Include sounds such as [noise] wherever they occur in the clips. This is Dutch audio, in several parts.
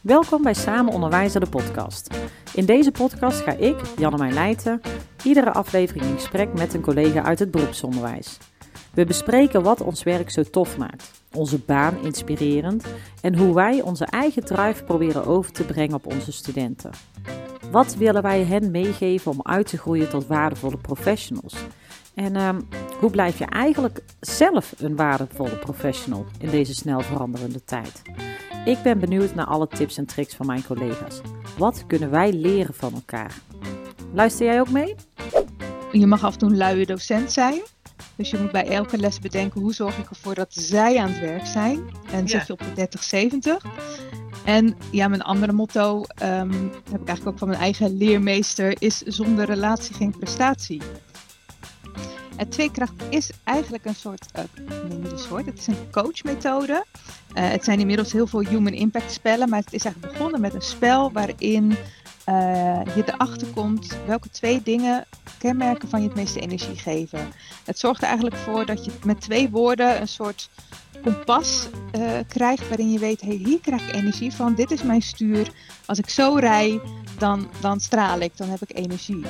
Welkom bij Samen Onderwijzen de podcast. In deze podcast ga ik, Janne Leijten, iedere aflevering in gesprek met een collega uit het beroepsonderwijs. We bespreken wat ons werk zo tof maakt, onze baan inspirerend en hoe wij onze eigen drive proberen over te brengen op onze studenten. Wat willen wij hen meegeven om uit te groeien tot waardevolle professionals? En ehm, hoe blijf je eigenlijk zelf een waardevolle professional in deze snel veranderende tijd? Ik ben benieuwd naar alle tips en tricks van mijn collega's. Wat kunnen wij leren van elkaar? Luister jij ook mee? Je mag af en toe een luie docent zijn. Dus je moet bij elke les bedenken hoe zorg ik ervoor dat zij aan het werk zijn. En zet je op de 30-70. En ja, mijn andere motto ehm, heb ik eigenlijk ook van mijn eigen leermeester, is zonder relatie geen prestatie. En tweekracht is eigenlijk een soort, uh, een soort, het is een coachmethode. Uh, het zijn inmiddels heel veel human impact spellen, maar het is eigenlijk begonnen met een spel waarin uh, je erachter komt welke twee dingen kenmerken van je het meeste energie geven. Het zorgt er eigenlijk voor dat je met twee woorden een soort kompas krijgt waarin je weet, hey, hier krijg ik energie van, dit is mijn stuur. Als ik zo rij, dan, dan straal ik, dan heb ik energie.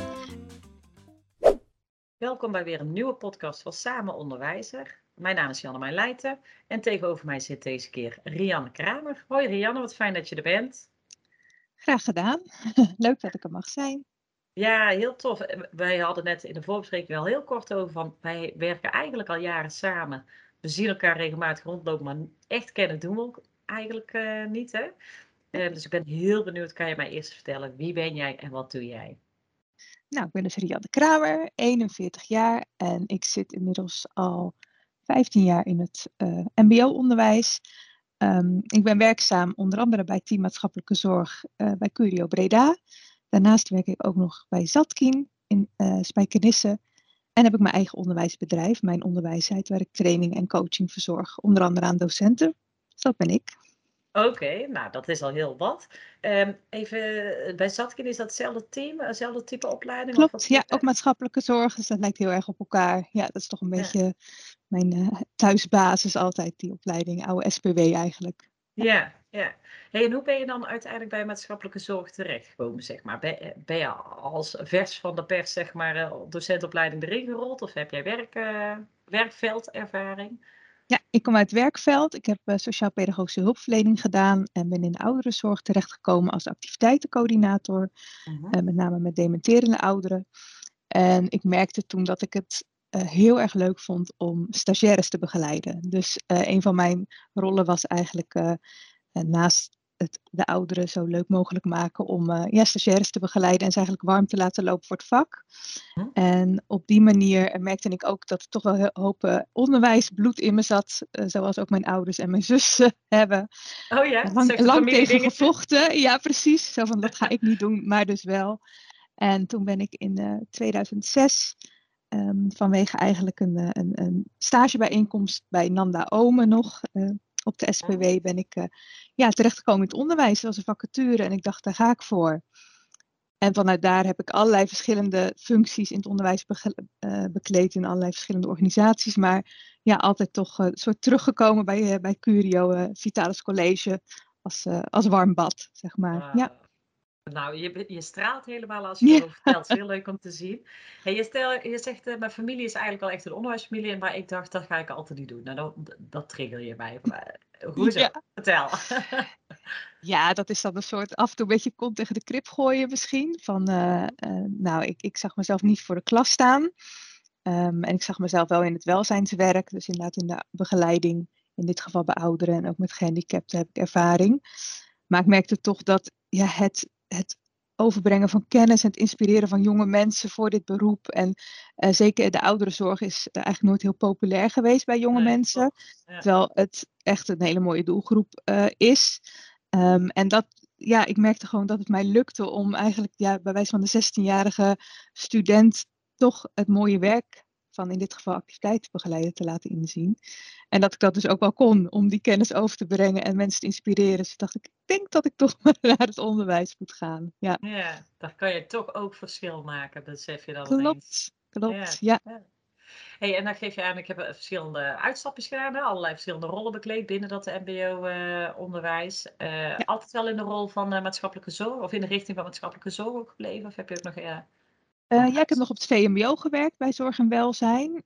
Welkom bij weer een nieuwe podcast van Samen Onderwijzer. Mijn naam is Janne Leijten en tegenover mij zit deze keer Rianne Kramer. Hoi Rianne, wat fijn dat je er bent. Graag gedaan. [laughs] Leuk dat ik er mag zijn. Ja, heel tof. Wij hadden net in de voorbespreking al heel kort over van wij werken eigenlijk al jaren samen. We zien elkaar regelmatig rondlopen, maar echt kennen doen we ook eigenlijk uh, niet. Hè? Uh, dus ik ben heel benieuwd, kan je mij eerst vertellen, wie ben jij en wat doe jij? Nou, ik ben dus Rianne Kramer, 41 jaar en ik zit inmiddels al 15 jaar in het uh, MBO-onderwijs. Um, ik ben werkzaam onder andere bij Team Maatschappelijke Zorg uh, bij Curio Breda. Daarnaast werk ik ook nog bij Zatkin in uh, Spijkenisse. En heb ik mijn eigen onderwijsbedrijf, mijn onderwijsheid, waar ik training en coaching verzorg, onder andere aan docenten. Dus dat ben ik. Oké, nou dat is al heel wat. Um, even, bij Zatkin is dat hetzelfde team, hetzelfde type opleiding? Klopt, ja, ook maatschappelijke zorg, dus dat lijkt heel erg op elkaar. Ja, dat is toch een beetje mijn uh, thuisbasis altijd, die opleiding, oude SPW eigenlijk. Ja, ja. Hey, en hoe ben je dan uiteindelijk bij maatschappelijke zorg terechtgekomen, zeg maar? Ben, ben je als vers van de pers, zeg maar, docentopleiding erin gerold? Of heb jij werk, uh, werkveldervaring? Ja, ik kom uit het werkveld. Ik heb uh, sociaal-pedagogische hulpverlening gedaan en ben in de ouderenzorg terechtgekomen als activiteitencoördinator. Uh-huh. Uh, met name met dementerende ouderen. En ik merkte toen dat ik het uh, heel erg leuk vond om stagiaires te begeleiden. Dus een van mijn rollen was eigenlijk naast het de ouderen zo leuk mogelijk maken om uh, ja, stagiaires te begeleiden en ze eigenlijk warm te laten lopen voor het vak. Hm. En op die manier merkte ik ook dat er toch wel een hoop uh, onderwijsbloed in me zat, uh, zoals ook mijn ouders en mijn [laughs] zus hebben. Oh ja, lang, lang tegen gevochten. Ja, precies. Zo van dat ga [laughs] ik niet doen, maar dus wel. En toen ben ik in 2006 um, vanwege eigenlijk een, een, een stagebijeenkomst bij Nanda Ome nog op de SPW ben ik uh, ja, terechtgekomen in het onderwijs. Dat was een vacature en ik dacht, daar ga ik voor. En vanuit daar heb ik allerlei verschillende functies in het onderwijs be uh, bekleed in allerlei verschillende organisaties. Maar ja, altijd toch uh, soort teruggekomen bij, bij Curio, Vitalis College, als, als warm bad, zeg maar. Wow. Ja. Nou, je, je straalt helemaal als je ja. erover vertelt. Heel leuk om te zien. Hey, je, stel, je zegt, uh, mijn familie is eigenlijk wel echt een onderwijsfamilie. Maar ik dacht, dat ga ik altijd niet doen. Nou, dat, dat trigger je mij. Maar, hoezo? Ja. Vertel. ja, dat is dan een soort af en toe een beetje kont tegen de krip gooien misschien. Van, uh, uh, nou, ik, ik zag mezelf niet voor de klas staan. Um, en ik zag mezelf wel in het welzijnswerk. Dus inderdaad in de begeleiding. In dit geval bij ouderen en ook met gehandicapten heb ik ervaring. Maar ik merkte toch dat ja, het het overbrengen van kennis en het inspireren van jonge mensen voor dit beroep. En uh, zeker de ouderenzorg is eigenlijk nooit heel populair geweest bij jonge nee, mensen. Ja. Terwijl het echt een hele mooie doelgroep uh, is. Um, en dat, ja, ik merkte gewoon dat het mij lukte om eigenlijk ja, bij wijze van de 16-jarige student toch het mooie werk van in dit geval activiteitsbegeleider te laten inzien. En dat ik dat dus ook wel kon om die kennis over te brengen en mensen te inspireren. Dus dacht ik, ik denk dat ik toch [laughs] maar naar het onderwijs moet gaan. Ja, ja daar kan je toch ook verschil maken, besef je dan Klopt, klopt, ja. ja. Hey, en dan geef je aan, ik heb verschillende uitstapjes gedaan, hè? allerlei verschillende rollen bekleed binnen dat MBO-onderwijs. Uh, Altijd wel in de rol van uh, maatschappelijke zorg of in de richting van maatschappelijke zorg ook gebleven? Of heb je ook nog. Uh, ja, ik heb nog op het VMBO gewerkt bij zorg en welzijn.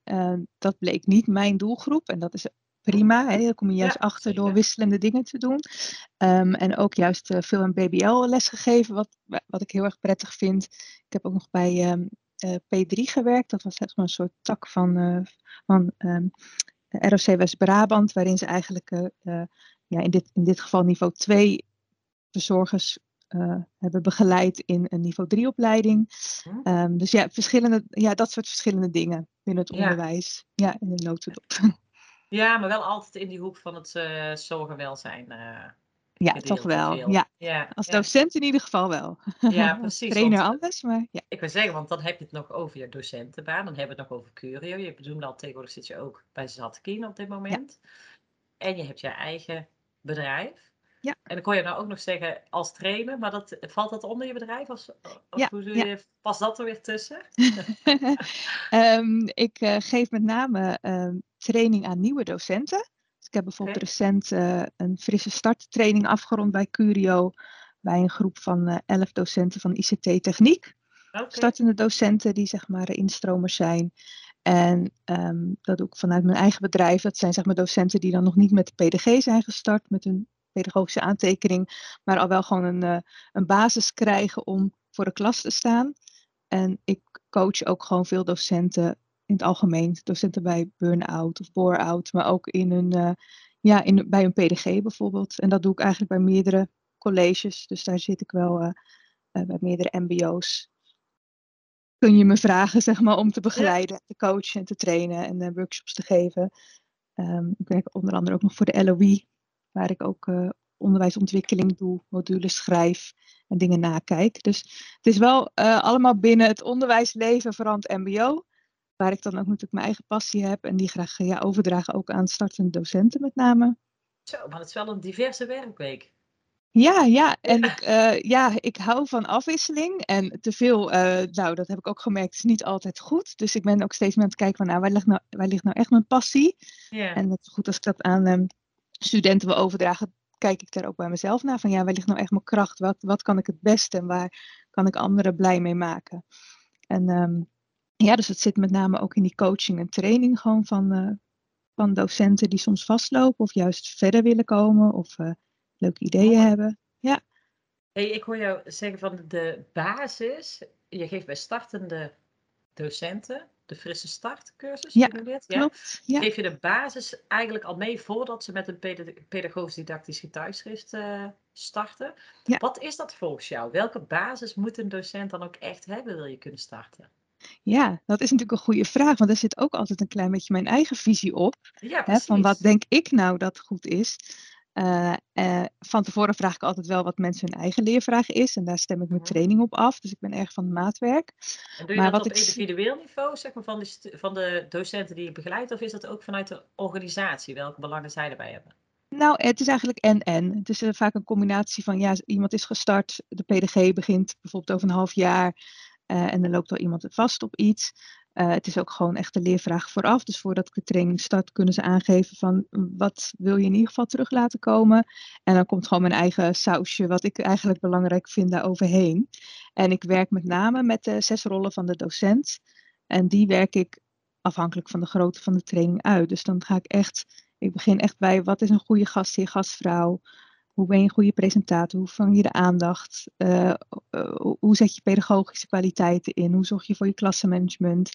dat bleek niet mijn doelgroep en dat is prima. Hè? Daar kom je juist achter door wisselende dingen te doen. Um, en ook juist veel aan BBL les gegeven, wat, wat ik heel erg prettig vind. Ik heb ook nog bij um, uh, P3 gewerkt. Dat was zeg maar een soort tak van, van um, ehm, ROC West-Brabant, waarin ze eigenlijk ja, in, dit, in dit geval niveau 2 verzorgers hebben begeleid in een niveau 3 opleiding. Um, dus ja, verschillende, ja, dat soort verschillende dingen binnen het onderwijs. Ja, in de notendop. Ja, maar wel altijd in die hoek van het uh, zorg en welzijn. Ja, toch wel. Ja. ja. Als docent in ieder geval wel. Ja, [laughs] precies. Trainer anders, maar ja. Ik wil zeggen, want dan heb je het nog over je docentenbaan. Dan hebben we het nog over Curio. Je bedoelde al, tegenwoordig zit je ook bij Zatkien op dit moment. En je hebt je eigen bedrijf. Ja. En dan kon je nou ook nog zeggen als trainer, maar dat, valt dat onder je bedrijf? Of, of ja, hoe je, past dat er weer tussen? um, [laughs] ik uh, geef met name um, training aan nieuwe docenten. Ik heb bijvoorbeeld recent uh, een frisse starttraining afgerond bij Curio. Bij een groep van uh, elf docenten van ICT Techniek. Okay. Startende docenten die zeg maar instromers zijn. En um, dat doe ik vanuit mijn eigen bedrijf. Dat zijn zeg maar docenten die dan nog niet met de PDG zijn gestart. Met hun pedagogische aantekening. Maar al wel gewoon een, uh, een basis krijgen om voor de klas te staan. En ik coach ook gewoon veel docenten in het algemeen. Docenten bij burn-out of bore-out, maar ook in een, uh, ja, in, bij een PDG bijvoorbeeld. En dat doe ik eigenlijk bij meerdere colleges. Dus daar zit ik wel uh, uh, bij meerdere MBO's. Kun je me vragen, zeg maar, om te begeleiden, te coachen en te trainen en workshops te geven. Um, ik werk onder andere ook nog voor de LOE, waar ik ook onderwijsontwikkeling doe, modules schrijf en dingen nakijk. Dus het is wel allemaal binnen het onderwijsleven, vooral het MBO. Waar ik dan ook natuurlijk mijn eigen passie heb en die graag ja, overdragen ook aan startende docenten met name. Zo, maar het is wel een diverse werkweek. Ja, ja, en Ik, uh, ja, ik hou van afwisseling. En te veel, uh, nou, dat heb ik ook gemerkt, is niet altijd goed. Dus ik ben ook steeds meer aan het kijken van, nou, waar ligt nou, waar ligt nou echt mijn passie? En net goed als ik dat aan um, studenten wil overdragen, kijk ik daar ook bij mezelf naar. Van, ja, waar ligt nou echt mijn kracht? Wat, wat kan ik het beste en waar kan ik anderen blij mee maken? En um, ja, dus het zit met name ook in die coaching en training gewoon van, uh, van docenten die soms vastlopen of juist verder willen komen of uh, leuke ideeën hebben. Ja. Hey, ik hoor jou zeggen van de basis, je geeft bij startende docenten de frisse startcursus. Ja, ja? klopt. Ja. Geef je de basis eigenlijk al mee voordat ze met een pedagogisch didactisch getuigschrift uh, starten. Ja. Wat is dat volgens jou? Welke basis moet een docent dan ook echt hebben, wil je kunnen starten? Ja, dat is natuurlijk een goede vraag, want daar zit ook altijd een klein beetje mijn eigen visie op. Ja, hè, van wat denk ik nou dat goed is. Uh, uh, van tevoren vraag ik altijd wel wat mensen hun eigen leervraag is. En daar stem ik mijn mhm. training op af. Dus ik ben erg van het maatwerk. En doe je maar dat op ik... individueel niveau, zeg maar, van de, van de docenten die je begeleidt? Of is dat ook vanuit de organisatie? Welke belangen zij erbij hebben? Nou, het is eigenlijk en-en. Het is uh, vaak een combinatie van, ja, iemand is gestart, de PDG begint bijvoorbeeld over een half jaar. En dan loopt al iemand vast op iets. Uh, het is ook gewoon echt de leervraag vooraf. Dus voordat ik de training start, kunnen ze aangeven van wat wil je in ieder geval terug laten komen. En dan komt gewoon mijn eigen sausje, wat ik eigenlijk belangrijk vind, daar overheen. En ik werk met name met de zes rollen van de docent. En die werk ik afhankelijk van de grootte van de training uit. Dus dan ga ik echt, ik begin echt bij wat is een goede gastheer, gastvrouw. Hoe ben je een goede presentator? Hoe vang je de aandacht? Uh, hoe zet je pedagogische kwaliteiten in? Hoe zorg je voor je klassenmanagement?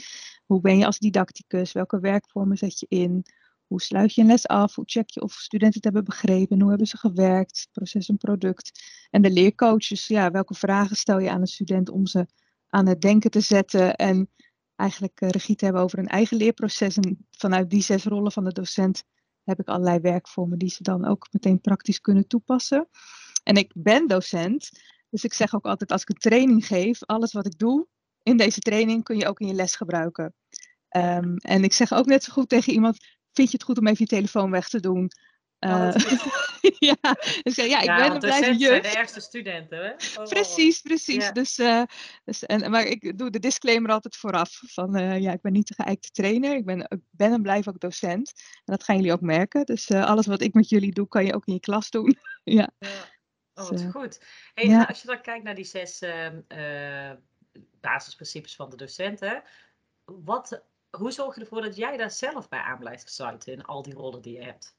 Hoe ben je als didacticus? Welke werkvormen zet je in? Hoe sluit je een les af? Hoe check je of studenten het hebben begrepen? Hoe hebben ze gewerkt? Proces en product. En de leercoaches, ja, welke vragen stel je aan een student om ze aan het denken te zetten en eigenlijk regie te hebben over een eigen leerproces. En vanuit die zes rollen van de docent heb ik allerlei werkvormen die ze dan ook meteen praktisch kunnen toepassen. En ik ben docent, dus ik zeg ook altijd als ik een training geef, alles wat ik doe in deze training kun je ook in je les gebruiken. Um, en ik zeg ook net zo goed tegen iemand, vind je het goed om even je telefoon weg te doen? Uh, [laughs] [laughs] ja, dus ja, ik ja, ben een blijven juf. zijn de ergste studenten, hè? Oh, precies, precies. Ja. Dus, uh, dus, en, maar ik doe de disclaimer altijd vooraf. Van uh, ja, ik ben niet de geëikte trainer. Ik ben, ik ben en blijf ook docent. En dat gaan jullie ook merken. Dus alles wat ik met jullie doe, kan je ook in je klas doen. [laughs] ja. ja. Oh, wat dus, goed. Hey, ja. Als je dan kijkt naar die zes ehm, basisprincipes van de docenten. Wat, hoe zorg je ervoor dat jij daar zelf bij aan blijft sluiten in al die rollen die je hebt?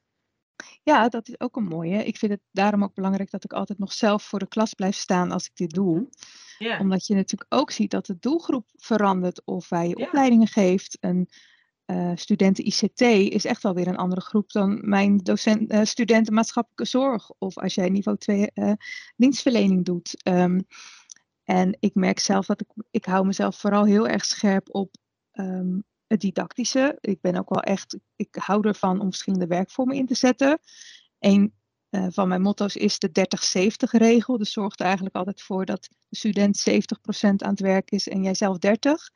Ja, dat is ook een mooie. Ik vind het daarom ook belangrijk dat ik altijd nog zelf voor de klas blijf staan als ik dit doe. Ja. Omdat je natuurlijk ook ziet dat de doelgroep verandert of wij je opleidingen geeft. Een uh, studenten ICT is echt wel weer een andere groep dan mijn docent, uh, studenten maatschappelijke zorg. Of als jij niveau 2 uh, eh, dienstverlening doet. Um, en ik merk zelf dat ik, ik hou mezelf vooral heel erg scherp op um, het didactische. Ik ben ook wel echt, ik hou ervan om verschillende werkvormen in te zetten. Een uh, van mijn motto's is de 30-70 regel. Dus zorgt er eigenlijk altijd voor dat de student 70% aan het werk is en jij zelf 30.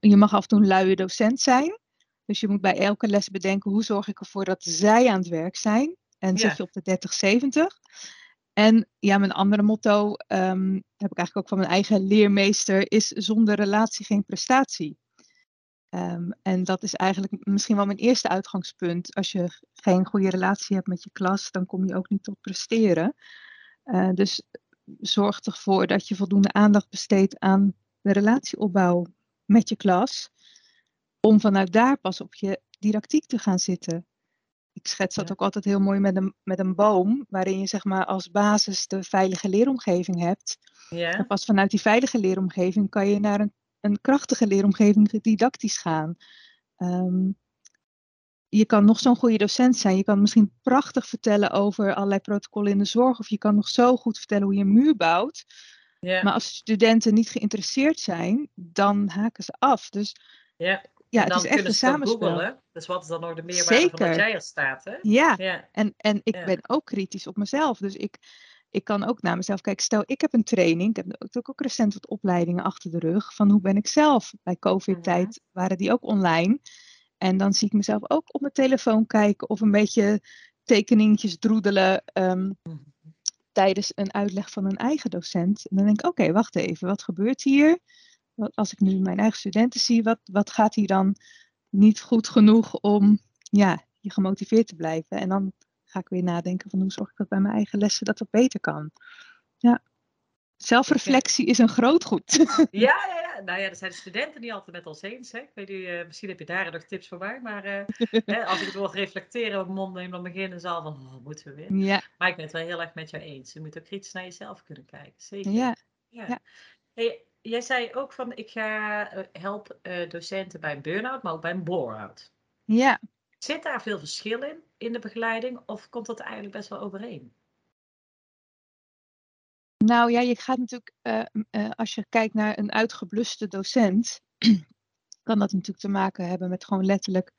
Je mag af en toe een luie docent zijn. Dus je moet bij elke les bedenken hoe zorg ik ervoor dat zij aan het werk zijn. En zet je op de 30-70. En ja, mijn andere motto um, heb ik eigenlijk ook van mijn eigen leermeester, is zonder relatie geen prestatie. Um, en dat is eigenlijk misschien wel mijn eerste uitgangspunt. Als je geen goede relatie hebt met je klas, dan kom je ook niet tot presteren. Uh, dus zorg ervoor dat je voldoende aandacht besteedt aan de relatieopbouw met je klas. Om vanuit daar pas op je didactiek te gaan zitten. Ik schets dat ook altijd heel mooi met een, met een boom, waarin je zeg maar als basis de veilige leeromgeving hebt. Ja. En pas vanuit die veilige leeromgeving kan je naar een een krachtige leeromgeving didactisch gaan. Um, je kan nog zo'n goede docent zijn. Je kan misschien prachtig vertellen over allerlei protocollen in de zorg. Of je kan nog zo goed vertellen hoe je een muur bouwt. Maar als studenten niet geïnteresseerd zijn, dan haken ze af. Dus ja, ja het is echt een samenspel. Dus wat is dan nog de meerwaarde Zeker. van dat jij er staat? Hè? Ja. ja, En, en ik ben ook kritisch op mezelf. Dus ik, ik kan ook naar mezelf kijken. Stel, ik heb een training. Ik heb ook, ook recent wat opleidingen achter de rug. Van hoe ben ik zelf? Bij COVID-tijd mhm. waren die ook online. En dan zie ik mezelf ook op mijn telefoon kijken of een beetje tekeningetjes droedelen um, tijdens een uitleg van een eigen docent. En dan denk ik, oké, wacht even, wat gebeurt hier? Als ik nu mijn eigen studenten zie, wat, wat gaat hier dan niet goed genoeg om ja, je gemotiveerd te blijven? En dan ga ik weer nadenken van hoe zorg ik dat bij mijn eigen lessen dat het beter kan. Ja. Zelfreflectie is een groot goed. [laughs] Ja, ja, ja. Nou ja, er zijn de studenten niet altijd met ons eens. Hè. Ik weet niet, uh, misschien heb je daar nog tips voor mij. Maar uh, hè, [laughs] als ik het wil reflecteren op mond neem, dan beginnen ze al van, oh, moeten we weer. Ja. Maar ik ben het wel heel erg met jou eens. Je moet ook kritisch naar jezelf kunnen kijken. Zeker. Ja. ja. Hey, jij zei ook van, ik ga uh, help docenten bij een burn-out, maar ook bij een bore-out. Ja. Zit daar veel verschil in, in de begeleiding, of komt dat eigenlijk best wel overeen? Nou ja, je gaat natuurlijk, uh, uh, als je kijkt naar een uitgebluste docent, [clears throat] kan dat natuurlijk te maken hebben met gewoon letterlijk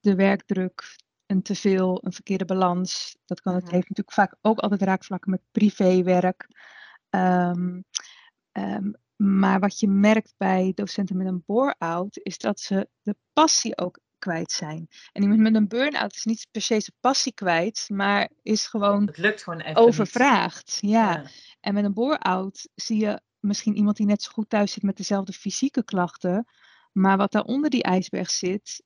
de werkdruk, een teveel, een verkeerde balans. Dat kan, het mhm. heeft natuurlijk vaak ook altijd raakvlakken met privéwerk. Um, um, maar wat je merkt bij docenten met een bore-out, is dat ze de passie ook kwijt zijn. En iemand met een burn-out is niet per se zijn passie kwijt, maar is gewoon, het lukt gewoon even overvraagd. Ja. En met een bore-out zie je misschien iemand die net zo goed thuis zit met dezelfde fysieke klachten, maar wat daar onder die ijsberg zit,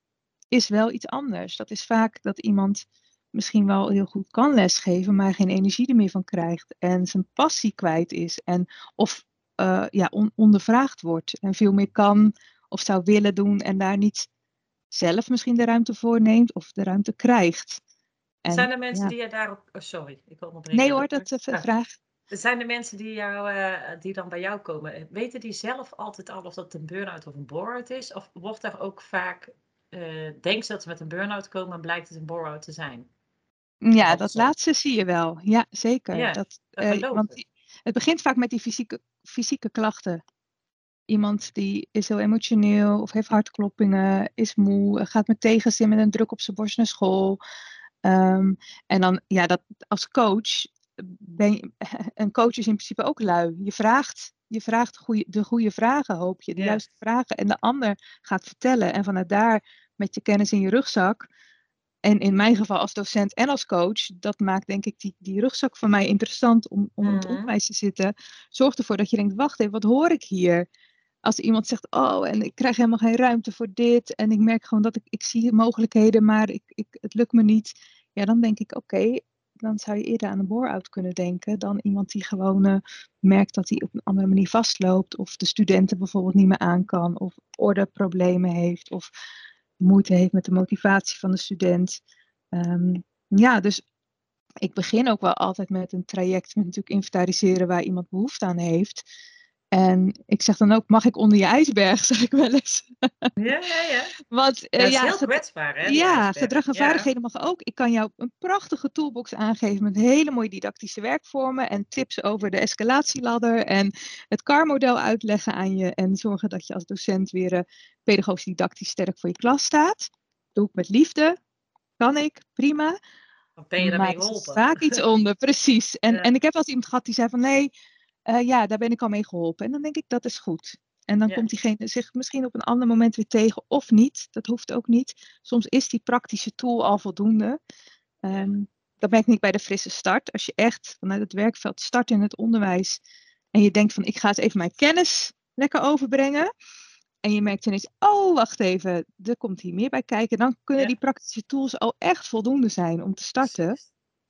is wel iets anders. Dat is vaak dat iemand misschien wel heel goed kan lesgeven, maar geen energie er meer van krijgt en zijn passie kwijt is en of uh, ja, on ondervraagd wordt en veel meer kan of zou willen doen en daar niet zelf misschien de ruimte voor neemt of de ruimte krijgt. En, zijn er mensen die je daarop. Oh, sorry, ik wil nog Nee hoor, dat is een vraag. Zijn er mensen die, jou, uh, die dan bij jou komen, weten die zelf altijd al of dat een burn-out of een bore-out is? Of wordt er ook vaak, uh, denken ze dat ze met een burn-out komen en blijkt het een bore-out te zijn? Ja, dat laatste zie je wel. Ja, zeker. Ja, dat, uh, want het begint vaak met die fysieke, fysieke klachten. Iemand die is heel emotioneel of heeft hartkloppingen, is moe, gaat met tegenzin met een druk op zijn borst naar school. Um, en dan, ja, dat als coach, ben je, [laughs] een coach is in principe ook lui. Je vraagt, je vraagt goeie, de goede vragen, hoop je, de juiste vragen. En de ander gaat vertellen. En vanuit daar, met je kennis in je rugzak, en in mijn geval als docent en als coach, dat maakt denk ik die, die rugzak van mij interessant om, om in het mhm. onderwijs te zitten. Zorgt ervoor dat je denkt, wacht even, wat hoor ik hier? Als iemand zegt, oh, en ik krijg helemaal geen ruimte voor dit. En ik merk gewoon dat ik, ik zie mogelijkheden, maar ik, ik, het lukt me niet. Ja, dan denk ik, oké, dan zou je eerder aan een bore-out kunnen denken dan iemand die gewoon uh, merkt dat hij op een andere manier vastloopt. Of de studenten bijvoorbeeld niet meer aan kan. Of ordeproblemen heeft. Of moeite heeft met de motivatie van de student. Um, ja, dus ik begin ook wel altijd met een traject met natuurlijk inventariseren waar iemand behoefte aan heeft. En ik zeg dan ook, mag ik onder je ijsberg, [laughs] zeg ik wel eens. Ja, ja, ja. Want, uh, dat is heel kwetsbaar, hè? Ja, gedrag en vaardigheden mag ook. Ik kan jou een prachtige toolbox aangeven met hele mooie didactische werkvormen en tips over de escalatieladder en het CAR-model uitleggen aan je en zorgen dat je als docent weer uh, pedagogisch didactisch sterk voor je klas staat. Doe ik met liefde, kan ik, prima. Dan ben je daarmee geholpen. Er vaak iets onder, precies. En, [laughs] en ik heb wel eens iemand gehad die zei van nee uh, ja, daar ben ik al mee geholpen. En dan denk ik, dat is goed. En dan komt diegene zich misschien op een ander moment weer tegen of niet. Dat hoeft ook niet. Soms is die praktische tool al voldoende. Um, dat merk ik bij de frisse start. Als je echt vanuit het werkveld start in het onderwijs en je denkt van ik ga eens even mijn kennis lekker overbrengen. En je merkt ineens, oh wacht even, er komt hier meer bij kijken. Dan kunnen die praktische tools al echt voldoende zijn om te starten.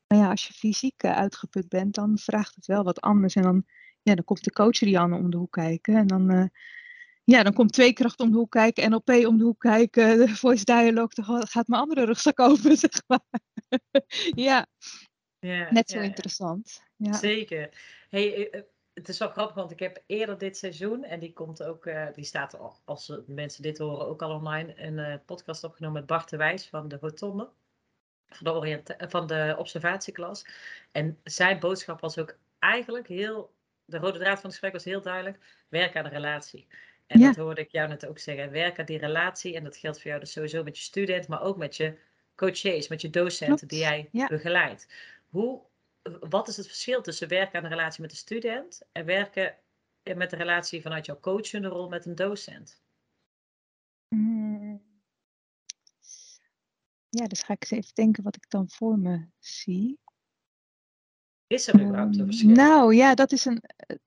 Maar ja, als je fysiek eh, uitgeput bent, dan vraagt het wel wat anders. En dan ja, dan komt de coach Rianne om de hoek kijken. En dan, uh, ja, dan komt Tweekracht om de hoek kijken, NLP om de hoek kijken, de voice dialogue, dan gaat mijn andere rugzak open, [laughs] zeg maar. ja. ja, net zo interessant. Ja. Zeker. Hey, eh, eh, het is wel grappig, want ik heb eerder dit seizoen, en die komt ook, uh, die staat als mensen dit horen ook al online, een uh, podcast opgenomen met Bart de Wijs van de Rotonde. Van de, van de observatieklas. En zijn boodschap was ook eigenlijk heel de rode draad van het gesprek was heel duidelijk. Werk aan de relatie. En dat hoorde ik jou net ook zeggen. Werk aan die relatie. En dat geldt voor jou dus sowieso met je student, maar ook met je coaches, met je docenten die jij begeleidt. Hoe, wat is het verschil tussen werken aan de relatie met de student en werken met de relatie vanuit jouw coachende rol met een docent? Mm. Ja, dus ga ik eens even denken wat ik dan voor me zie. Is er überhaupt een verschil? Nou ja, dat is een,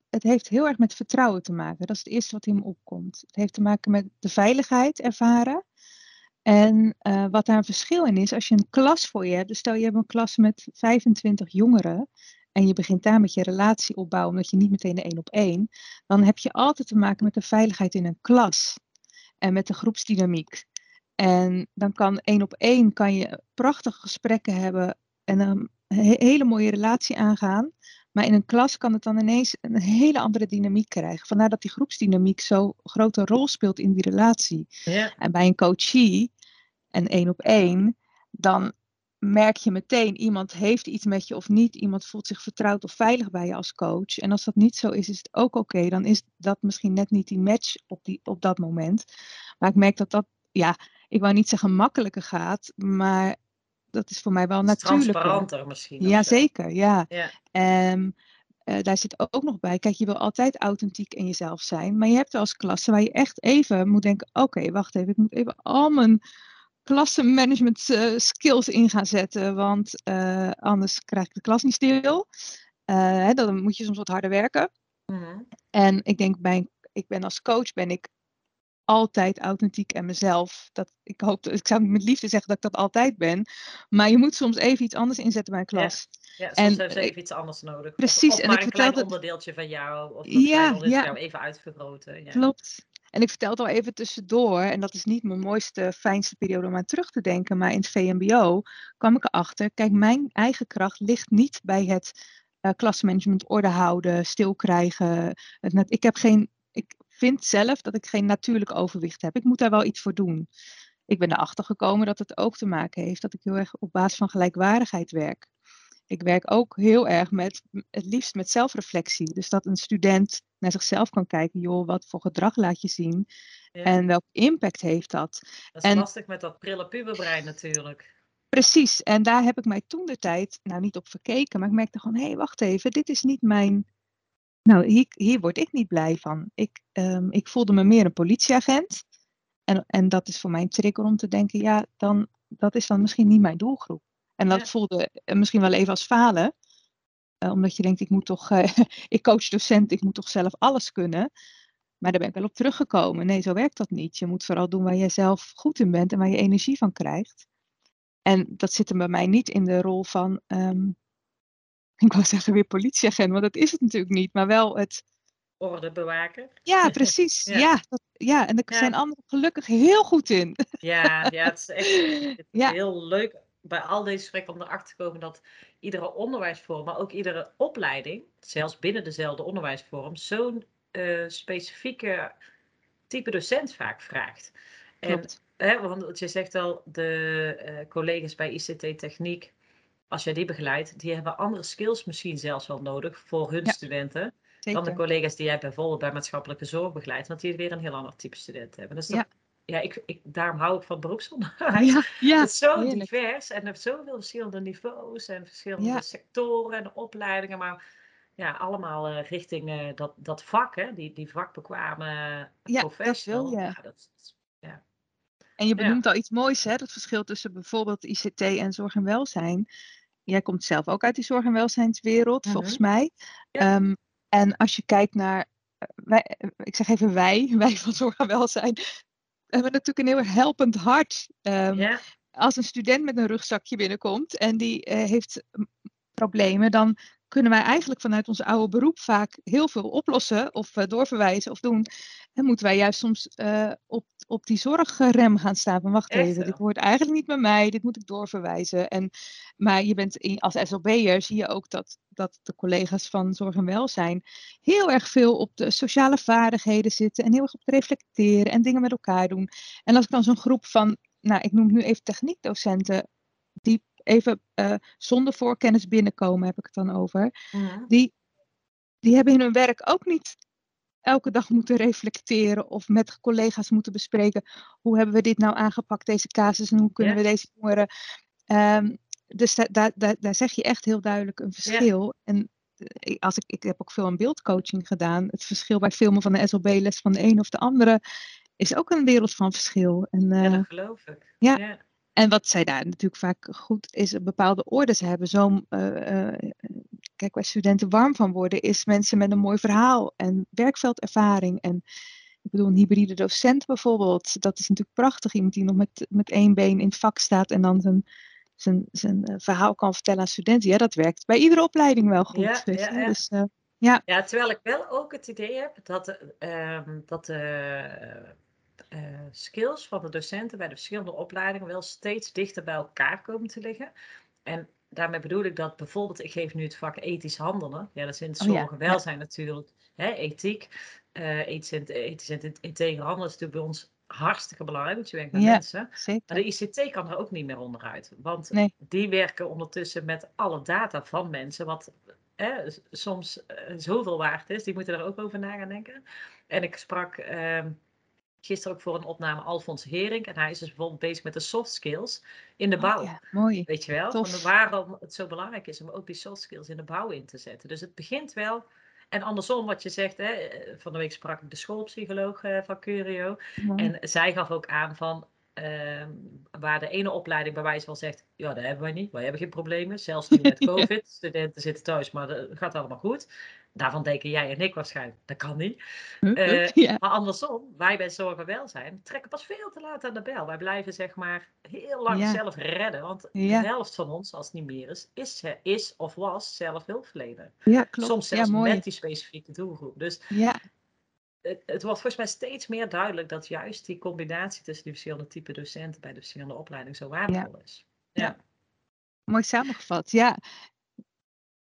het heeft heel erg met vertrouwen te maken. Dat is het eerste wat in me opkomt. Het heeft te maken met de veiligheid ervaren. En uh, wat daar een verschil in is, als je een klas voor je hebt, dus stel je hebt een klas met 25 jongeren en je begint daar met je relatie opbouwen, omdat je niet meteen de één op één, dan heb je altijd te maken met de veiligheid in een klas en met de groepsdynamiek. En dan kan één op één kan je prachtige gesprekken hebben en dan een hele mooie relatie aangaan. Maar in een klas kan het dan ineens een hele andere dynamiek krijgen. Vandaar dat die groepsdynamiek zo grote rol speelt in die relatie. Ja. En bij een coachie en één op één, dan merk je meteen iemand heeft iets met je of niet. Iemand voelt zich vertrouwd of veilig bij je als coach. En als dat niet zo is, is het ook oké. Dan is dat misschien net niet die match op, die, op dat moment. Maar ik merk dat dat, ja, ik wou niet zeggen makkelijker gaat, maar dat is voor mij wel natuurlijk. Transparanter misschien. Jazeker, ja. ja. Um, uh, daar zit ook nog bij, kijk, je wil altijd authentiek in jezelf zijn, maar je hebt wel als klasse waar je echt even moet denken, oké, wacht even, ik moet even al mijn klassenmanagement uh, skills in gaan zetten, want uh, anders krijg ik de klas niet stil. Hè, dan moet je soms wat harder werken. Mm En ik denk, bij, ik ben als coach ben ik altijd authentiek en mezelf. Dat, ik, hoop, ik zou met liefde zeggen dat ik dat altijd ben. Maar je moet soms even iets anders inzetten bij een klas. Ja, ja soms en, even iets anders nodig. Precies. Of, en maar ik een klein onderdeeltje van jou. Of ja, ja. jou even uitvergroten. Ja. Klopt. En ik vertel het al even tussendoor, en dat is niet mijn mooiste, fijnste periode om aan terug te denken, maar in het VMBO kwam ik erachter, kijk, mijn eigen kracht ligt niet bij het uh, klasmanagement, orde houden, stil krijgen. Het, ik heb geen vind zelf dat ik geen natuurlijk overwicht heb. Ik moet daar wel iets voor doen. Ik ben erachter gekomen dat het ook te maken heeft dat ik heel erg op basis van gelijkwaardigheid werk. Ik werk ook heel erg met, het liefst met zelfreflectie. Dus dat een student naar zichzelf kan kijken, joh, wat voor gedrag laat je zien en welk impact heeft dat. Dat is lastig met dat prille puberbrein natuurlijk. Precies, en daar heb ik mij toen de tijd, nou niet op verkeken, maar ik merkte gewoon, hé, hey, wacht even, dit is niet mijn nou, hier, hier word ik niet blij van. Ik, um, ik voelde me meer een politieagent. En, en dat is voor mij een trigger om te denken, ja, dan dat is dan misschien niet mijn doelgroep. En dat voelde misschien wel even als falen. omdat je denkt, ik moet toch, [laughs] ik coach docent, ik moet toch zelf alles kunnen. Maar daar ben ik wel op teruggekomen. Nee, zo werkt dat niet. Je moet vooral doen waar je zelf goed in bent en waar je energie van krijgt. En dat zit er bij mij niet in de rol van, um, [laughs] ik wou zeggen weer politieagent, want dat is het natuurlijk niet, maar wel het... Ordebewaker. Ja, [laughs] precies. ja. Ja, dat, ja, en daar zijn anderen gelukkig heel goed in. [laughs] Ja, ja het is echt ja. heel leuk bij al deze gesprekken om erachter te komen dat iedere onderwijsvorm, maar ook iedere opleiding, zelfs binnen dezelfde onderwijsvorm, zo'n uh, specifieke type docent vaak vraagt. Klopt. En, hè, want je zegt al, de uh, collega's bij ICT Techniek, als jij die begeleidt, die hebben andere skills misschien zelfs wel nodig voor hun studenten. Dan de collega's die jij bijvoorbeeld bij maatschappelijke zorg begeleidt, want die weer een heel ander type student hebben. Dus dat, ja, ja ik, ik, daarom hou ik van beroepsonderwijs. Ja, ja, het is zo divers en er zoveel verschillende niveaus en verschillende sectoren en opleidingen. Maar ja, allemaal uh, richting uh, dat, dat vak, hè? Die, die vakbekwame ja, professional. Dat wil. Ja, dat, ja. En je benoemt al iets moois, hè? Dat verschil tussen bijvoorbeeld ICT en zorg en welzijn. Jij komt zelf ook uit die zorg- en welzijnswereld, mhm. volgens mij. Um, en als je kijkt naar, eh, wij, ik zeg even wij, [laughs] wij van zorg en welzijn, hebben natuurlijk een heel erg helpend hart. Um, Als een student met een rugzakje binnenkomt en die uh, heeft problemen, dan kunnen wij eigenlijk vanuit ons oude beroep vaak heel veel oplossen of uh, doorverwijzen of doen. En moeten wij juist soms uh, op, op die zorgrem gaan staan van wacht even, dit hoort eigenlijk niet bij mij, dit moet ik doorverwijzen. En, maar je bent in, als SLB'er zie je ook dat, dat de collega's van zorg en welzijn heel erg veel op de sociale vaardigheden zitten en heel erg op het reflecteren en dingen met elkaar doen. En als ik dan zo'n groep van, nou ik noem nu even techniekdocenten, die even uh, zonder voorkennis binnenkomen, heb ik het dan over. Die, die hebben in hun werk ook niet elke dag moeten reflecteren of met collega's moeten bespreken. Hoe hebben we dit nou aangepakt, deze casus, en hoe kunnen we deze jongeren. Um, dus daar, daar, daar zeg je echt heel duidelijk een verschil. En eh, als ik, ik heb ook veel aan beeldcoaching gedaan. Het verschil bij filmen van de SLB-les van de een of de andere is ook een wereld van verschil. En, uh, ja, dat geloof ik. ja. En wat zij daar natuurlijk vaak goed is, een bepaalde orde ze hebben. Zo, uh, kijk, waar studenten warm van worden, is mensen met een mooi verhaal en werkveldervaring. En ik bedoel, een hybride docent bijvoorbeeld, dat is natuurlijk prachtig. Iemand die nog met, met één been in het vak staat en dan zijn, zijn, zijn uh, verhaal kan vertellen aan studenten. Ja, dat werkt bij iedere opleiding wel goed. Ja, ja, ja. Dus, uh, ja. ja, terwijl ik wel ook het idee heb dat, uh, dat uh, skills van de docenten bij de verschillende opleidingen wel steeds dichter bij elkaar komen te liggen. En daarmee bedoel ik dat bijvoorbeeld, ik geef nu het vak ethisch handelen. Ja, dat is in het zorg en welzijn natuurlijk. Hè, ethiek, uh, ethisch, en, ethisch en integer handelen is natuurlijk bij ons hartstikke belangrijk, want je werkt met mensen. Zeker. Maar de ICT kan er ook niet meer onderuit. Want die werken ondertussen met alle data van mensen, wat hè, soms uh, zoveel waard is. Die moeten daar ook over na gaan denken. En ik sprak... Uh, gisteren ook voor een opname Alfons Hering. En hij is dus bijvoorbeeld bezig met de soft skills in de oh, bouw. ja, mooi. Weet je wel? Van waarom het zo belangrijk is om ook die soft skills in de bouw in te zetten. Dus het begint wel. En andersom, wat je zegt, hè, van de week sprak ik de schoolpsycholoog uh, van Curio. En zij gaf ook aan van Ehm, waar de ene opleiding bij wijze van zegt, ja, dat hebben wij niet, wij hebben geen problemen, zelfs niet met [laughs] COVID. Studenten zitten thuis, maar dat gaat allemaal goed. Daarvan denken jij en ik waarschijnlijk, dat kan niet. Uh, Maar andersom, wij bij Zorg en Welzijn trekken pas veel te laat aan de bel. Wij blijven zeg maar heel lang zelf redden, want de helft van ons, als het niet meer is, is, is of was zelf hulpverlener. Ja, klopt. Soms zelfs met die specifieke doelgroep. Dus ja het, wordt volgens mij steeds meer duidelijk dat juist die combinatie tussen die verschillende type docenten bij de verschillende opleidingen zo waardevol is. Ja. ja. Mooi samengevat, ja.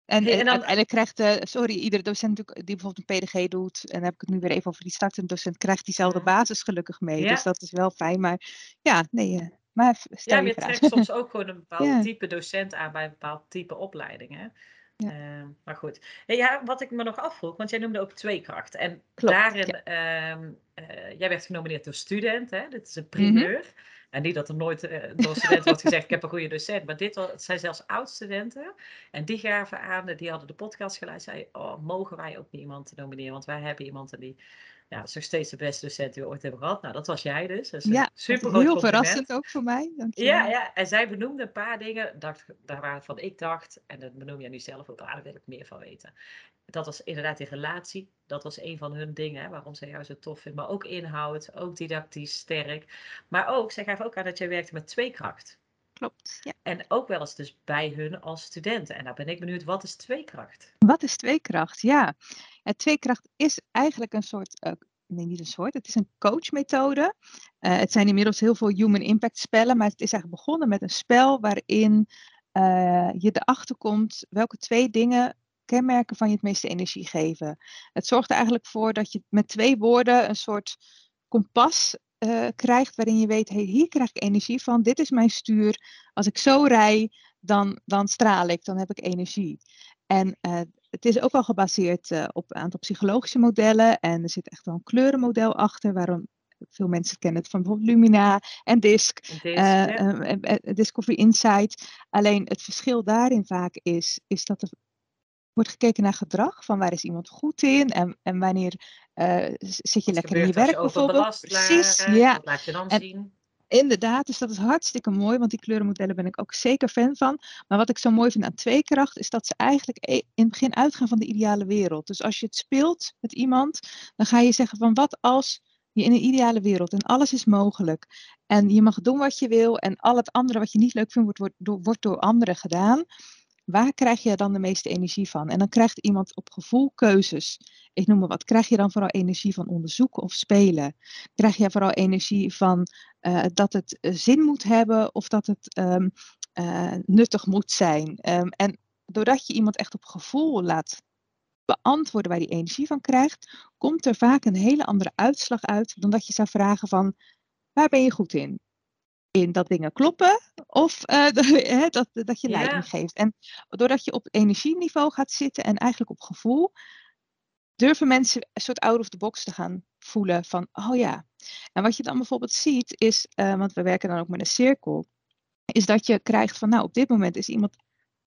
En, en, dan, uiteindelijk krijgt, uh, sorry, iedere docent die bijvoorbeeld een PDG doet, en dan heb ik het nu weer even over die startende docent, krijgt diezelfde basis gelukkig mee. Dus dat is wel fijn, maar ja, nee, uh, maar stel ja, je, je trekt soms ook gewoon een [laughs] bepaald type docent aan bij een bepaald type opleiding. Hè? Ja. Ehm, maar goed. Ja, wat ik me nog afvroeg, want jij noemde ook twee krachten. En daarin, ja. um, uh, jij werd genomineerd door student, hè? dit is een mhm. primeur. En niet dat er nooit uh, door studenten wordt gezegd, ik heb een goede docent. Maar dit was, zijn zelfs oud-studenten. En die gaven aan, die hadden de podcast geluisterd. Zeiden, oh, mogen wij ook niet iemand nomineren? Want wij hebben iemand die Ja, is nog steeds de beste docent die we ooit hebben gehad. Nou, dat was jij dus. Ja, super heel verrassend ook voor mij. Ja, ja, en zij benoemde een paar dingen dacht, daar waarvan ik dacht, en dat benoem jij nu zelf ook, daar wil ik meer van weten. Dat was inderdaad die relatie. Dat was een van hun dingen, hè, waarom zij jou zo tof vindt. Maar ook inhoud, ook didactisch sterk. Maar ook, zij gaf ook aan dat jij werkte met tweekracht. Klopt, ja. En ook wel eens dus bij hun als studenten. En daar ben ik benieuwd, wat is tweekracht? Wat is tweekracht? Ja, ja tweekracht is eigenlijk een soort uh, nee, niet een soort. Het is een coachmethode. Uh, het zijn inmiddels heel veel human impact spellen, maar het is eigenlijk begonnen met een spel waarin uh, je erachter komt welke twee dingen kenmerken van je het meeste energie geven. Het zorgt er eigenlijk voor dat je met twee woorden een soort kompas krijgt waarin je weet, hier krijg ik energie van, dit is mijn stuur. Als ik zo rij, dan, dan straal ik, dan heb ik energie. En uh, het is ook al gebaseerd uh, op een aantal psychologische modellen en er zit echt wel een kleurenmodel achter, waarom veel mensen kennen het van bijvoorbeeld Lumina en DISC, DISC Discovery Insight. Alleen het verschil daarin vaak is, is dat er wordt gekeken naar gedrag, van waar is iemand goed in en, en wanneer uh, zit je lekker in je werk bijvoorbeeld. Precies, ja. Laat je dan en, zien? Inderdaad, dus dat is hartstikke mooi, want die kleurenmodellen ben ik ook zeker fan van. Maar wat ik zo mooi vind aan tweekracht, is dat ze eigenlijk e, in het begin uitgaan van de ideale wereld. Dus als je het speelt met iemand, dan ga je zeggen van wat als je in een ideale wereld en alles is mogelijk. En je mag doen wat je wil en al het andere wat je niet leuk vindt, wordt, wordt, door, wordt door anderen gedaan waar krijg je dan de meeste energie van? En dan krijgt iemand op gevoel keuzes. Ik noem maar wat. Krijg je dan vooral energie van onderzoeken of spelen? Krijg je vooral energie van uh, dat het eh, zin moet hebben of dat het um, uh, nuttig moet zijn? Um, en doordat je iemand echt op gevoel laat beantwoorden waar die energie van krijgt, komt er vaak een hele andere uitslag uit dan dat je zou vragen van waar ben je goed in? In dat dingen kloppen of [laughs] uh, dat, dat je leiding geeft. En doordat je op energieniveau gaat zitten en eigenlijk op gevoel, durven mensen een soort out of the box te gaan voelen van, oh ja. En wat je dan bijvoorbeeld ziet is, uh, want we werken dan ook met een cirkel, is dat je krijgt van, nou op dit moment is iemand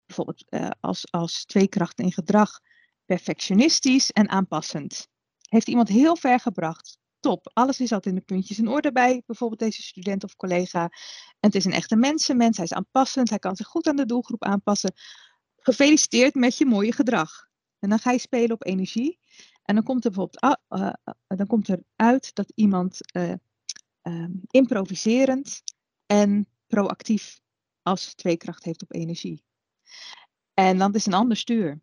bijvoorbeeld uh, als, als tweekracht in gedrag perfectionistisch en aanpassend. Heeft iemand heel ver gebracht top. Alles is altijd in de puntjes in orde bij bijvoorbeeld deze student of collega. En het is een echte mensenmens. Hij is aanpassend. Hij kan zich goed aan de doelgroep aanpassen. Gefeliciteerd met je mooie gedrag. En dan ga je spelen op energie. En dan komt er bijvoorbeeld dan komt er uit dat iemand uh, improviserend en proactief als tweekracht heeft op energie. En dan is een ander stuur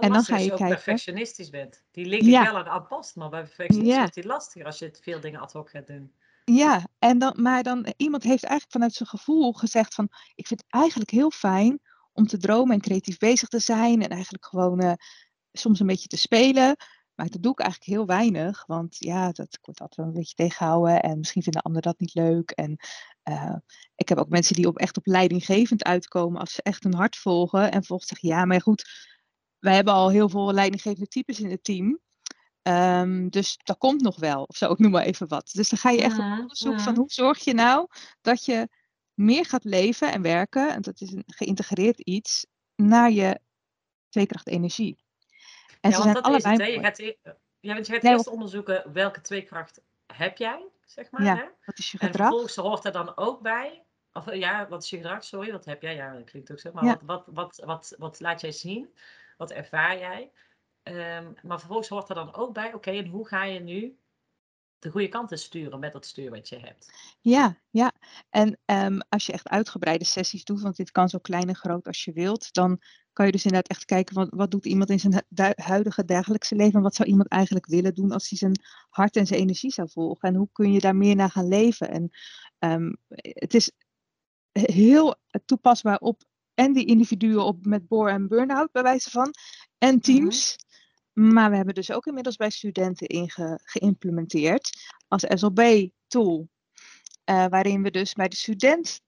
en dan ga je als je kijken. perfectionistisch bent. Die link ik wel aan aanpast, maar bij perfectionisme ja. is het lastiger als je veel dingen ad hoc gaat doen. Ja, en dan, maar dan iemand heeft eigenlijk vanuit zijn gevoel gezegd van ik vind het eigenlijk heel fijn om te dromen en creatief bezig te zijn en eigenlijk gewoon uh, soms een beetje te spelen. Maar dat doe ik eigenlijk heel weinig, want ja, dat wordt altijd wel een beetje tegenhouden en misschien vinden anderen dat niet leuk. En uh, ik heb ook mensen die op echt op leidinggevend uitkomen als ze echt hun hart volgen en volgens zeggen ja, maar goed, wij hebben al heel veel leidinggevende types in het team. Um, dus dat komt nog wel, of zo, ik noem maar even wat. Dus dan ga je echt op onderzoek van hoe zorg je nou dat je meer gaat leven en werken, en dat is een geïntegreerd iets, naar je tweekracht energie. En ja, ze zijn dat allebei. Is het, je gaat, e-, ja, want je gaat nee, eerst onderzoeken welke tweekracht heb jij, zeg maar. Ja, hè? wat is je gedrag? En vervolgens hoort er dan ook bij, of ja, wat is je gedrag, sorry, wat heb jij? Ja, dat klinkt ook zo, maar ja. wat, wat, wat, wat, wat laat jij zien? Wat ervaar jij? Um, maar vervolgens hoort er dan ook bij, oké, en hoe ga je nu de goede kant sturen met dat stuur wat je hebt? Ja, ja. En um, als je echt uitgebreide sessies doet, want dit kan zo klein en groot als je wilt, dan kan je dus inderdaad echt kijken, wat, wat doet iemand in zijn huidige dagelijkse leven en wat zou iemand eigenlijk willen doen als hij zijn hart en zijn energie zou volgen? En hoe kun je daar meer naar gaan leven? En um, het is heel toepasbaar op en die individuen op met boor en burn-out bij wijze van, en mhm. teams. Maar we hebben dus ook inmiddels bij studenten in geïmplementeerd als SLB-tool. Uh, eh, waarin we dus bij de student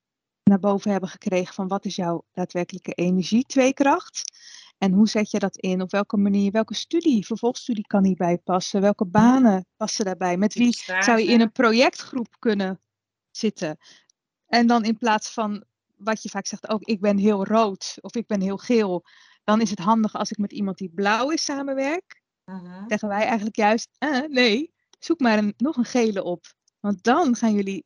naar boven hebben gekregen van wat is jouw daadwerkelijke energie, tweekracht. En hoe zet je dat in? Op welke manier? Welke studie, vervolgstudie kan hierbij passen? Welke banen passen daarbij? Met wie zou je in een projectgroep kunnen zitten? En dan in plaats van wat je vaak zegt ook, ik ben heel rood of ik ben heel geel, dan is het handig als ik met iemand die blauw is samenwerk. Uh Zeggen wij eigenlijk juist, eh, nee, zoek maar een, nog een gele op. Want dan gaan jullie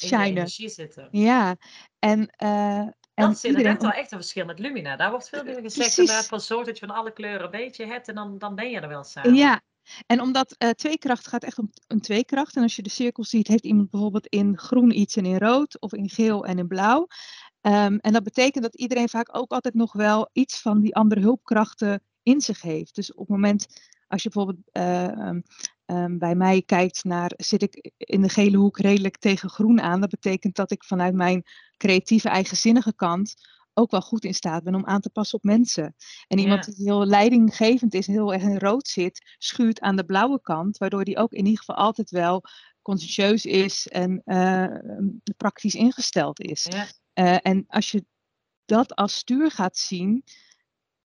shinen. In energie zitten. Ja, en... Uh, en dat is inderdaad wel echt een verschil met Lumina. Daar wordt veel meer gezegd inderdaad van zorg dat je van alle kleuren een beetje hebt en dan, dan ben je er wel samen. Ja, en omdat uh, tweekracht gaat echt om een tweekracht. En als je de cirkel ziet, heeft iemand bijvoorbeeld in groen iets en in rood. Of in geel en in blauw. Um, en dat betekent dat iedereen vaak ook altijd nog wel iets van die andere hulpkrachten in zich heeft. Dus op het moment als je bijvoorbeeld uh, um, bij mij kijkt naar, zit ik in de gele hoek redelijk tegen groen aan. Dat betekent dat ik vanuit mijn creatieve, eigenzinnige kant ook wel goed in staat ben om aan te passen op mensen. En iemand die heel leidinggevend is, heel erg in rood zit, schuurt aan de blauwe kant, waardoor die ook in ieder geval altijd wel consciëntieus is en uh, praktisch ingesteld is. Ja. Uh, en als je dat als stuur gaat zien,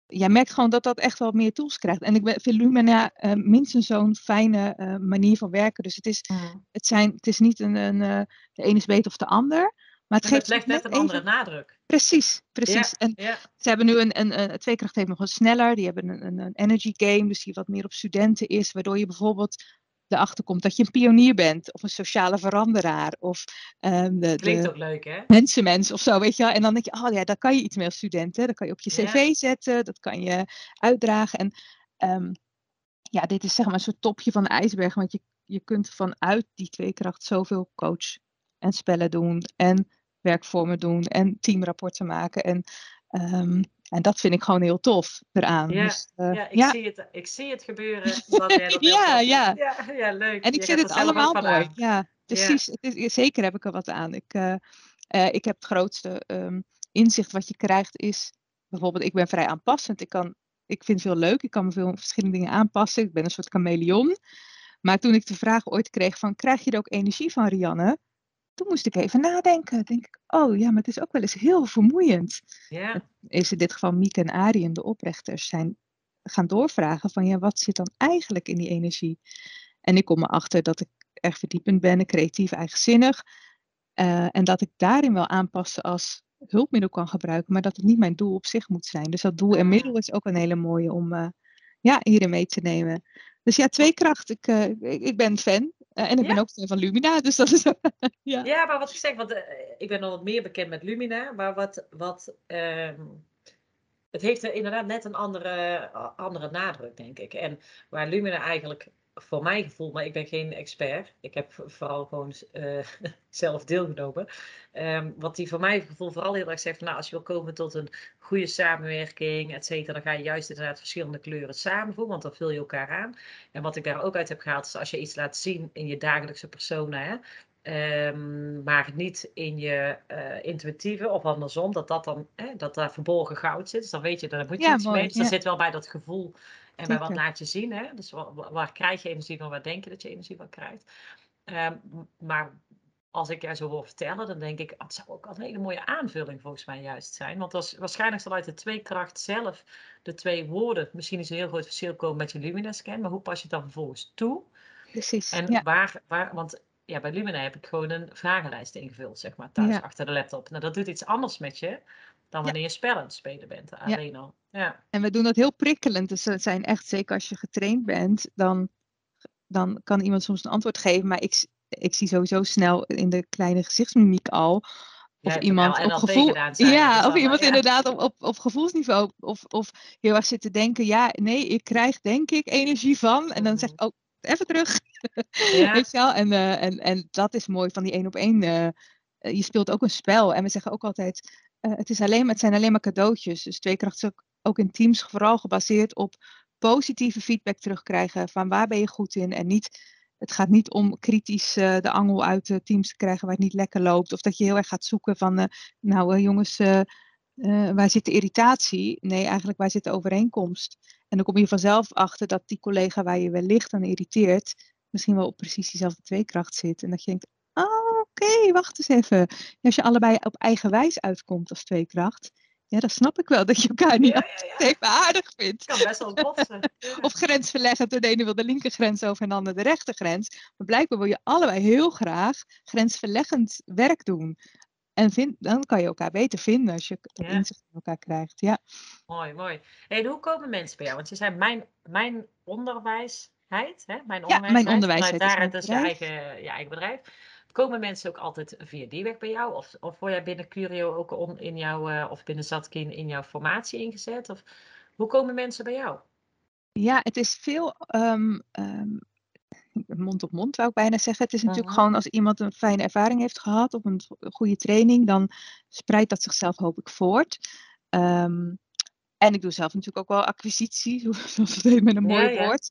jij merkt gewoon dat dat echt wel meer tools krijgt. En ik vind Lumina uh, minstens zo'n fijne uh, manier van werken. Dus het is, mm. het zijn, het is niet een, een uh, de ene is beter of de ander. Maar het, geeft legt net een andere nadruk. Precies, precies. en ze hebben nu een, een, een, Tweekracht heeft nog een sneller. Die hebben een, een, een energy game, dus die wat meer op studenten is. Waardoor je bijvoorbeeld erachter komt dat je een pionier bent. Of een sociale veranderaar. Of um, de, Klinkt ook leuk, hè? Mensenmens of zo, weet je wel. En dan denk je, oh ja, daar kan je iets mee als studenten. Dat kan je op je cv zetten. Dat kan je uitdragen. En um, ja, dit is zeg maar een soort topje van de ijsberg. Want je, je kunt vanuit die tweekracht zoveel coach en spellen doen. En werkvormen doen en teamrapporten maken. En, um, en dat vind ik gewoon heel tof eraan. Ja, dus, uh, ja, ik, ja. Zie het, ik zie het gebeuren. Jij [laughs] ja, ja. ja, ja, leuk. En ik vind het allemaal mooi. Ja, precies. Het is, zeker heb ik er wat aan. Ik, uh, uh, ik heb het grootste um, inzicht wat je krijgt is, bijvoorbeeld ik ben vrij aanpassend. Ik, kan, ik vind het veel leuk. Ik kan me veel verschillende dingen aanpassen. Ik ben een soort chameleon. Maar toen ik de vraag ooit kreeg van, krijg je er ook energie van, Rianne? Toen moest ik even nadenken. Denk ik, oh ja, maar het is ook wel eens heel vermoeiend. Ja. Is in dit geval Mieke en Arjen, de oprichters, zijn gaan doorvragen van ja, wat zit dan eigenlijk in die energie? En ik kom erachter dat ik erg verdiepend ben, creatief, eigenzinnig. Uh, en dat ik daarin wel aanpassen als hulpmiddel kan gebruiken, maar dat het niet mijn doel op zich moet zijn. Dus dat doel en ah. middel is ook een hele mooie om uh, ja, hierin mee te nemen. Dus ja, twee kracht. Ik, uh, ik, ik ben fan. Uh, en ik ben ook fan van Lumina, [laughs] dus dat is. ja. ja, maar wat ik zeg, want uh, ik ben nog wat meer bekend met Lumina, maar wat. wat um, het heeft inderdaad net een andere, andere nadruk, denk ik. En waar Lumina eigenlijk voor mijn gevoel, maar ik ben geen expert. Ik heb vooral gewoon uh, [laughs] zelf deelgenomen. Um, wat die voor mijn gevoel vooral heel erg zegt, van, nou, als je wil komen tot een goede samenwerking, et cetera, dan ga je juist inderdaad verschillende kleuren samenvoegen, want dan vul je elkaar aan. En wat ik daar ook uit heb gehaald, is als je iets laat zien in je dagelijkse persona, hè, Um, maar niet in je uh, intuïtieve of andersom, dat dat dan hè, dat daar verborgen goud zit. Dus dan weet je, daar moet je ja, iets mooi, mee. Dus ja. dat zit wel bij dat gevoel en bij wat laat je zien. Hè? Dus waar, waar, krijg je energie van, waar denk je dat je energie van krijgt. Um, maar als ik jou zo hoor vertellen, dan denk ik, het zou ook een hele mooie aanvulling volgens mij juist zijn. Want als, waarschijnlijk zal uit de twee kracht zelf de twee woorden misschien is een heel groot verschil komen met je Lumina scan, maar hoe pas je het dan vervolgens toe? Precies. En ja. waar, waar, want ja, bij Lumina heb ik gewoon een vragenlijst ingevuld, zeg maar, thuis ja. achter de laptop. Nou, dat doet iets anders met je dan wanneer je spellen aan het spelen bent, alleen al. Ja. En we doen dat heel prikkelend. Dus het zijn echt, zeker als je getraind bent, dan, dan kan iemand soms een antwoord geven. Maar ik, ik zie sowieso snel in de kleine gezichtsmimiek al. Of ja, iemand op gevoel. ja, of iemand inderdaad op, op, op gevoelsniveau. Of, of heel erg zit te denken. Ja, nee, ik krijg denk ik energie van. En dan zeg ik ook oh, even terug. Ja. [laughs] Weet je wel? En, uh, en, en dat is mooi van die één op één. Uh, je speelt ook een spel. En we zeggen ook altijd. Uh, het, is alleen, het zijn alleen maar cadeautjes. Dus tweekracht is ook in teams vooral gebaseerd op positieve feedback terugkrijgen van waar ben je goed in en niet het gaat niet om kritisch uh, de angel uit de teams te krijgen waar het niet lekker loopt. Of dat je heel erg gaat zoeken van, uh, nou jongens, waar zit de irritatie? Nee, eigenlijk waar zit de overeenkomst? En dan kom je vanzelf achter dat die collega waar je wellicht aan irriteert, misschien wel op precies diezelfde tweekracht zit. En dat je denkt, oké, wacht eens even. Als je allebei op eigen wijs uitkomt als tweekracht, ja, dat snap ik wel, dat je elkaar niet ja, ja, ja. [laughs] even aardig vindt. kan best wel botsen. [laughs] of grensverleggend, de ene wil de linkergrens over en de ander de rechtergrens. Maar blijkbaar wil je allebei heel graag grensverleggend werk doen. En vind, dan kan je elkaar beter vinden als je inzicht in elkaar krijgt. Ja. Mooi, mooi. En hoe komen mensen bij jou? Want je zei, mijn, mijn onderwijs onderwijsheid, hè? Mijn onderwijsheid. Ja, mijn onderwijsheid. Vanuit daar dus je eigen, je eigen bedrijf. Komen mensen ook altijd via die weg bij jou? Of, of word jij binnen Curio ook on, in jouw, uh, of binnen Zatkin in jouw formatie ingezet? Of hoe komen mensen bij jou? Ja, het is veel um, um, mond op mond, zou ik bijna zeggen. Het is natuurlijk mhm. gewoon als iemand een fijne ervaring heeft gehad of een goede training, dan spreidt dat zichzelf hoop ik voort. Um, en ik doe zelf natuurlijk ook wel acquisitie, [laughs] zoals het heet met een mooi woord.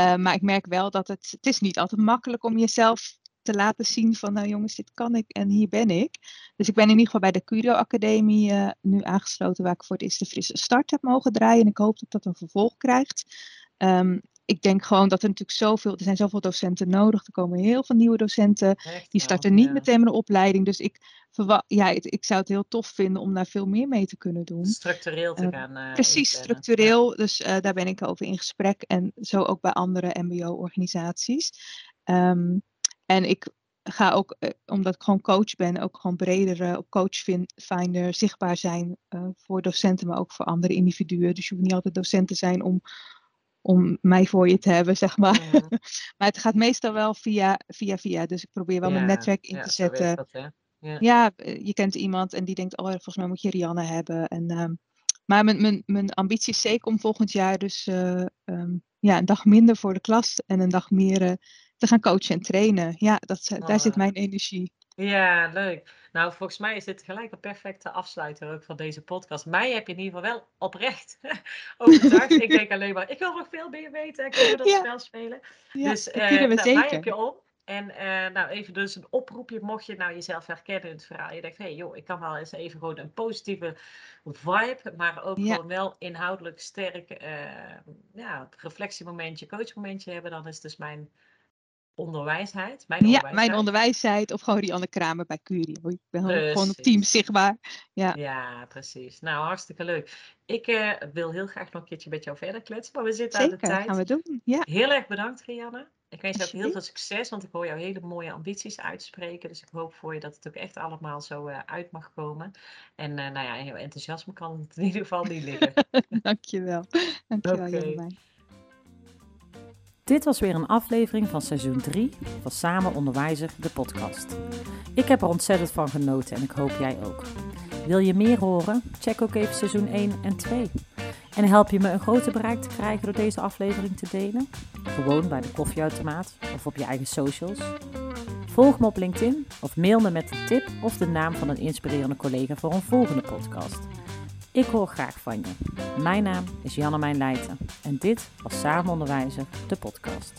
Uh, maar ik merk wel dat het, het is niet altijd makkelijk om jezelf te laten zien van, nou jongens, dit kan ik en hier ben ik. Dus ik ben in ieder geval bij de Curio Academie uh, nu aangesloten, waar ik voor het eerst de frisse start heb mogen draaien. En ik hoop dat dat een vervolg krijgt. Um, ik denk gewoon dat er natuurlijk zoveel, er zijn zoveel docenten nodig. Er komen heel veel nieuwe docenten. die starten niet meteen met een opleiding. Dus ik, ja, ik, zou het heel tof vinden om daar veel meer mee te kunnen doen. Structureel te uh, gaan. Uh, precies, structureel. Dus uh, daar ben ik over in gesprek. En zo ook bij andere MBO-organisaties. Um, en ik ga ook, omdat ik gewoon coach ben, ook gewoon breder op Coachfinder zichtbaar zijn voor docenten, maar ook voor andere individuen. Dus je hoeft niet altijd docent te zijn om om mij voor je te hebben, zeg maar. [laughs] maar het gaat meestal wel via, via, via. Dus ik probeer wel mijn netwerk in te zetten. Dat, ja. ja. Eh, je kent iemand en die denkt, oh, volgens mij moet je Rianne hebben. En, um, maar mijn, mijn, mijn ambitie is zeker om volgend jaar dus uh, um, ja, een dag minder voor de klas en een dag meer te gaan coachen en trainen. Ja, dat, daar zit mijn energie. Ja, leuk. Nou, volgens mij is dit gelijk een perfecte afsluiter ook van deze podcast. Mij heb je in ieder geval wel oprecht [laughs] overtuigd. ik denk alleen maar, ik wil nog veel meer weten. Ik wil [laughs] dat ja. spel spelen. Ja, dus uh, nou, mij heb je om. En uh, nou, even dus een oproepje, mocht je nou jezelf herkennen in het verhaal. Je denkt, hé hey, joh, ik kan wel eens even gewoon een positieve vibe, maar ook gewoon wel inhoudelijk sterk uh, ja, reflectiemomentje, coachmomentje hebben. Dan is dus mijn onderwijsheid. Mijn ja, mijn onderwijsheid. Of gewoon die andere Kramer bij Curie. Ik ben gewoon op team zichtbaar. Ja. ja, precies. Nou, hartstikke leuk. Ik uh, wil heel graag nog een keertje met jou verder kletsen, maar we zitten Zeker, aan de tijd. gaan we doen. Ja. Heel erg bedankt, Rianne. Ik wens je ook heel veel succes, want ik hoor jou hele mooie ambities uitspreken. Dus ik hoop voor je dat het ook echt allemaal zo uh, uit mag komen. En uh, nou ja, jouw enthousiasme kan het in ieder geval niet liggen. [laughs] Dankjewel. Dankjewel, okay. Dit was weer een aflevering van seizoen 3 van Samen Onderwijzer, de podcast. Ik heb er ontzettend van genoten en ik hoop jij ook. Wil je meer horen? Check ook even seizoen 1 en 2. En help je me een groter bereik te krijgen door deze aflevering te delen? Gewoon bij de koffieautomaat of op je eigen socials. Volg me op LinkedIn of mail me met een tip of de naam van een inspirerende collega voor een volgende podcast. Ik hoor graag van je. Mijn naam is Janne Mijn Leijten en dit was Samen Onderwijzer, de podcast.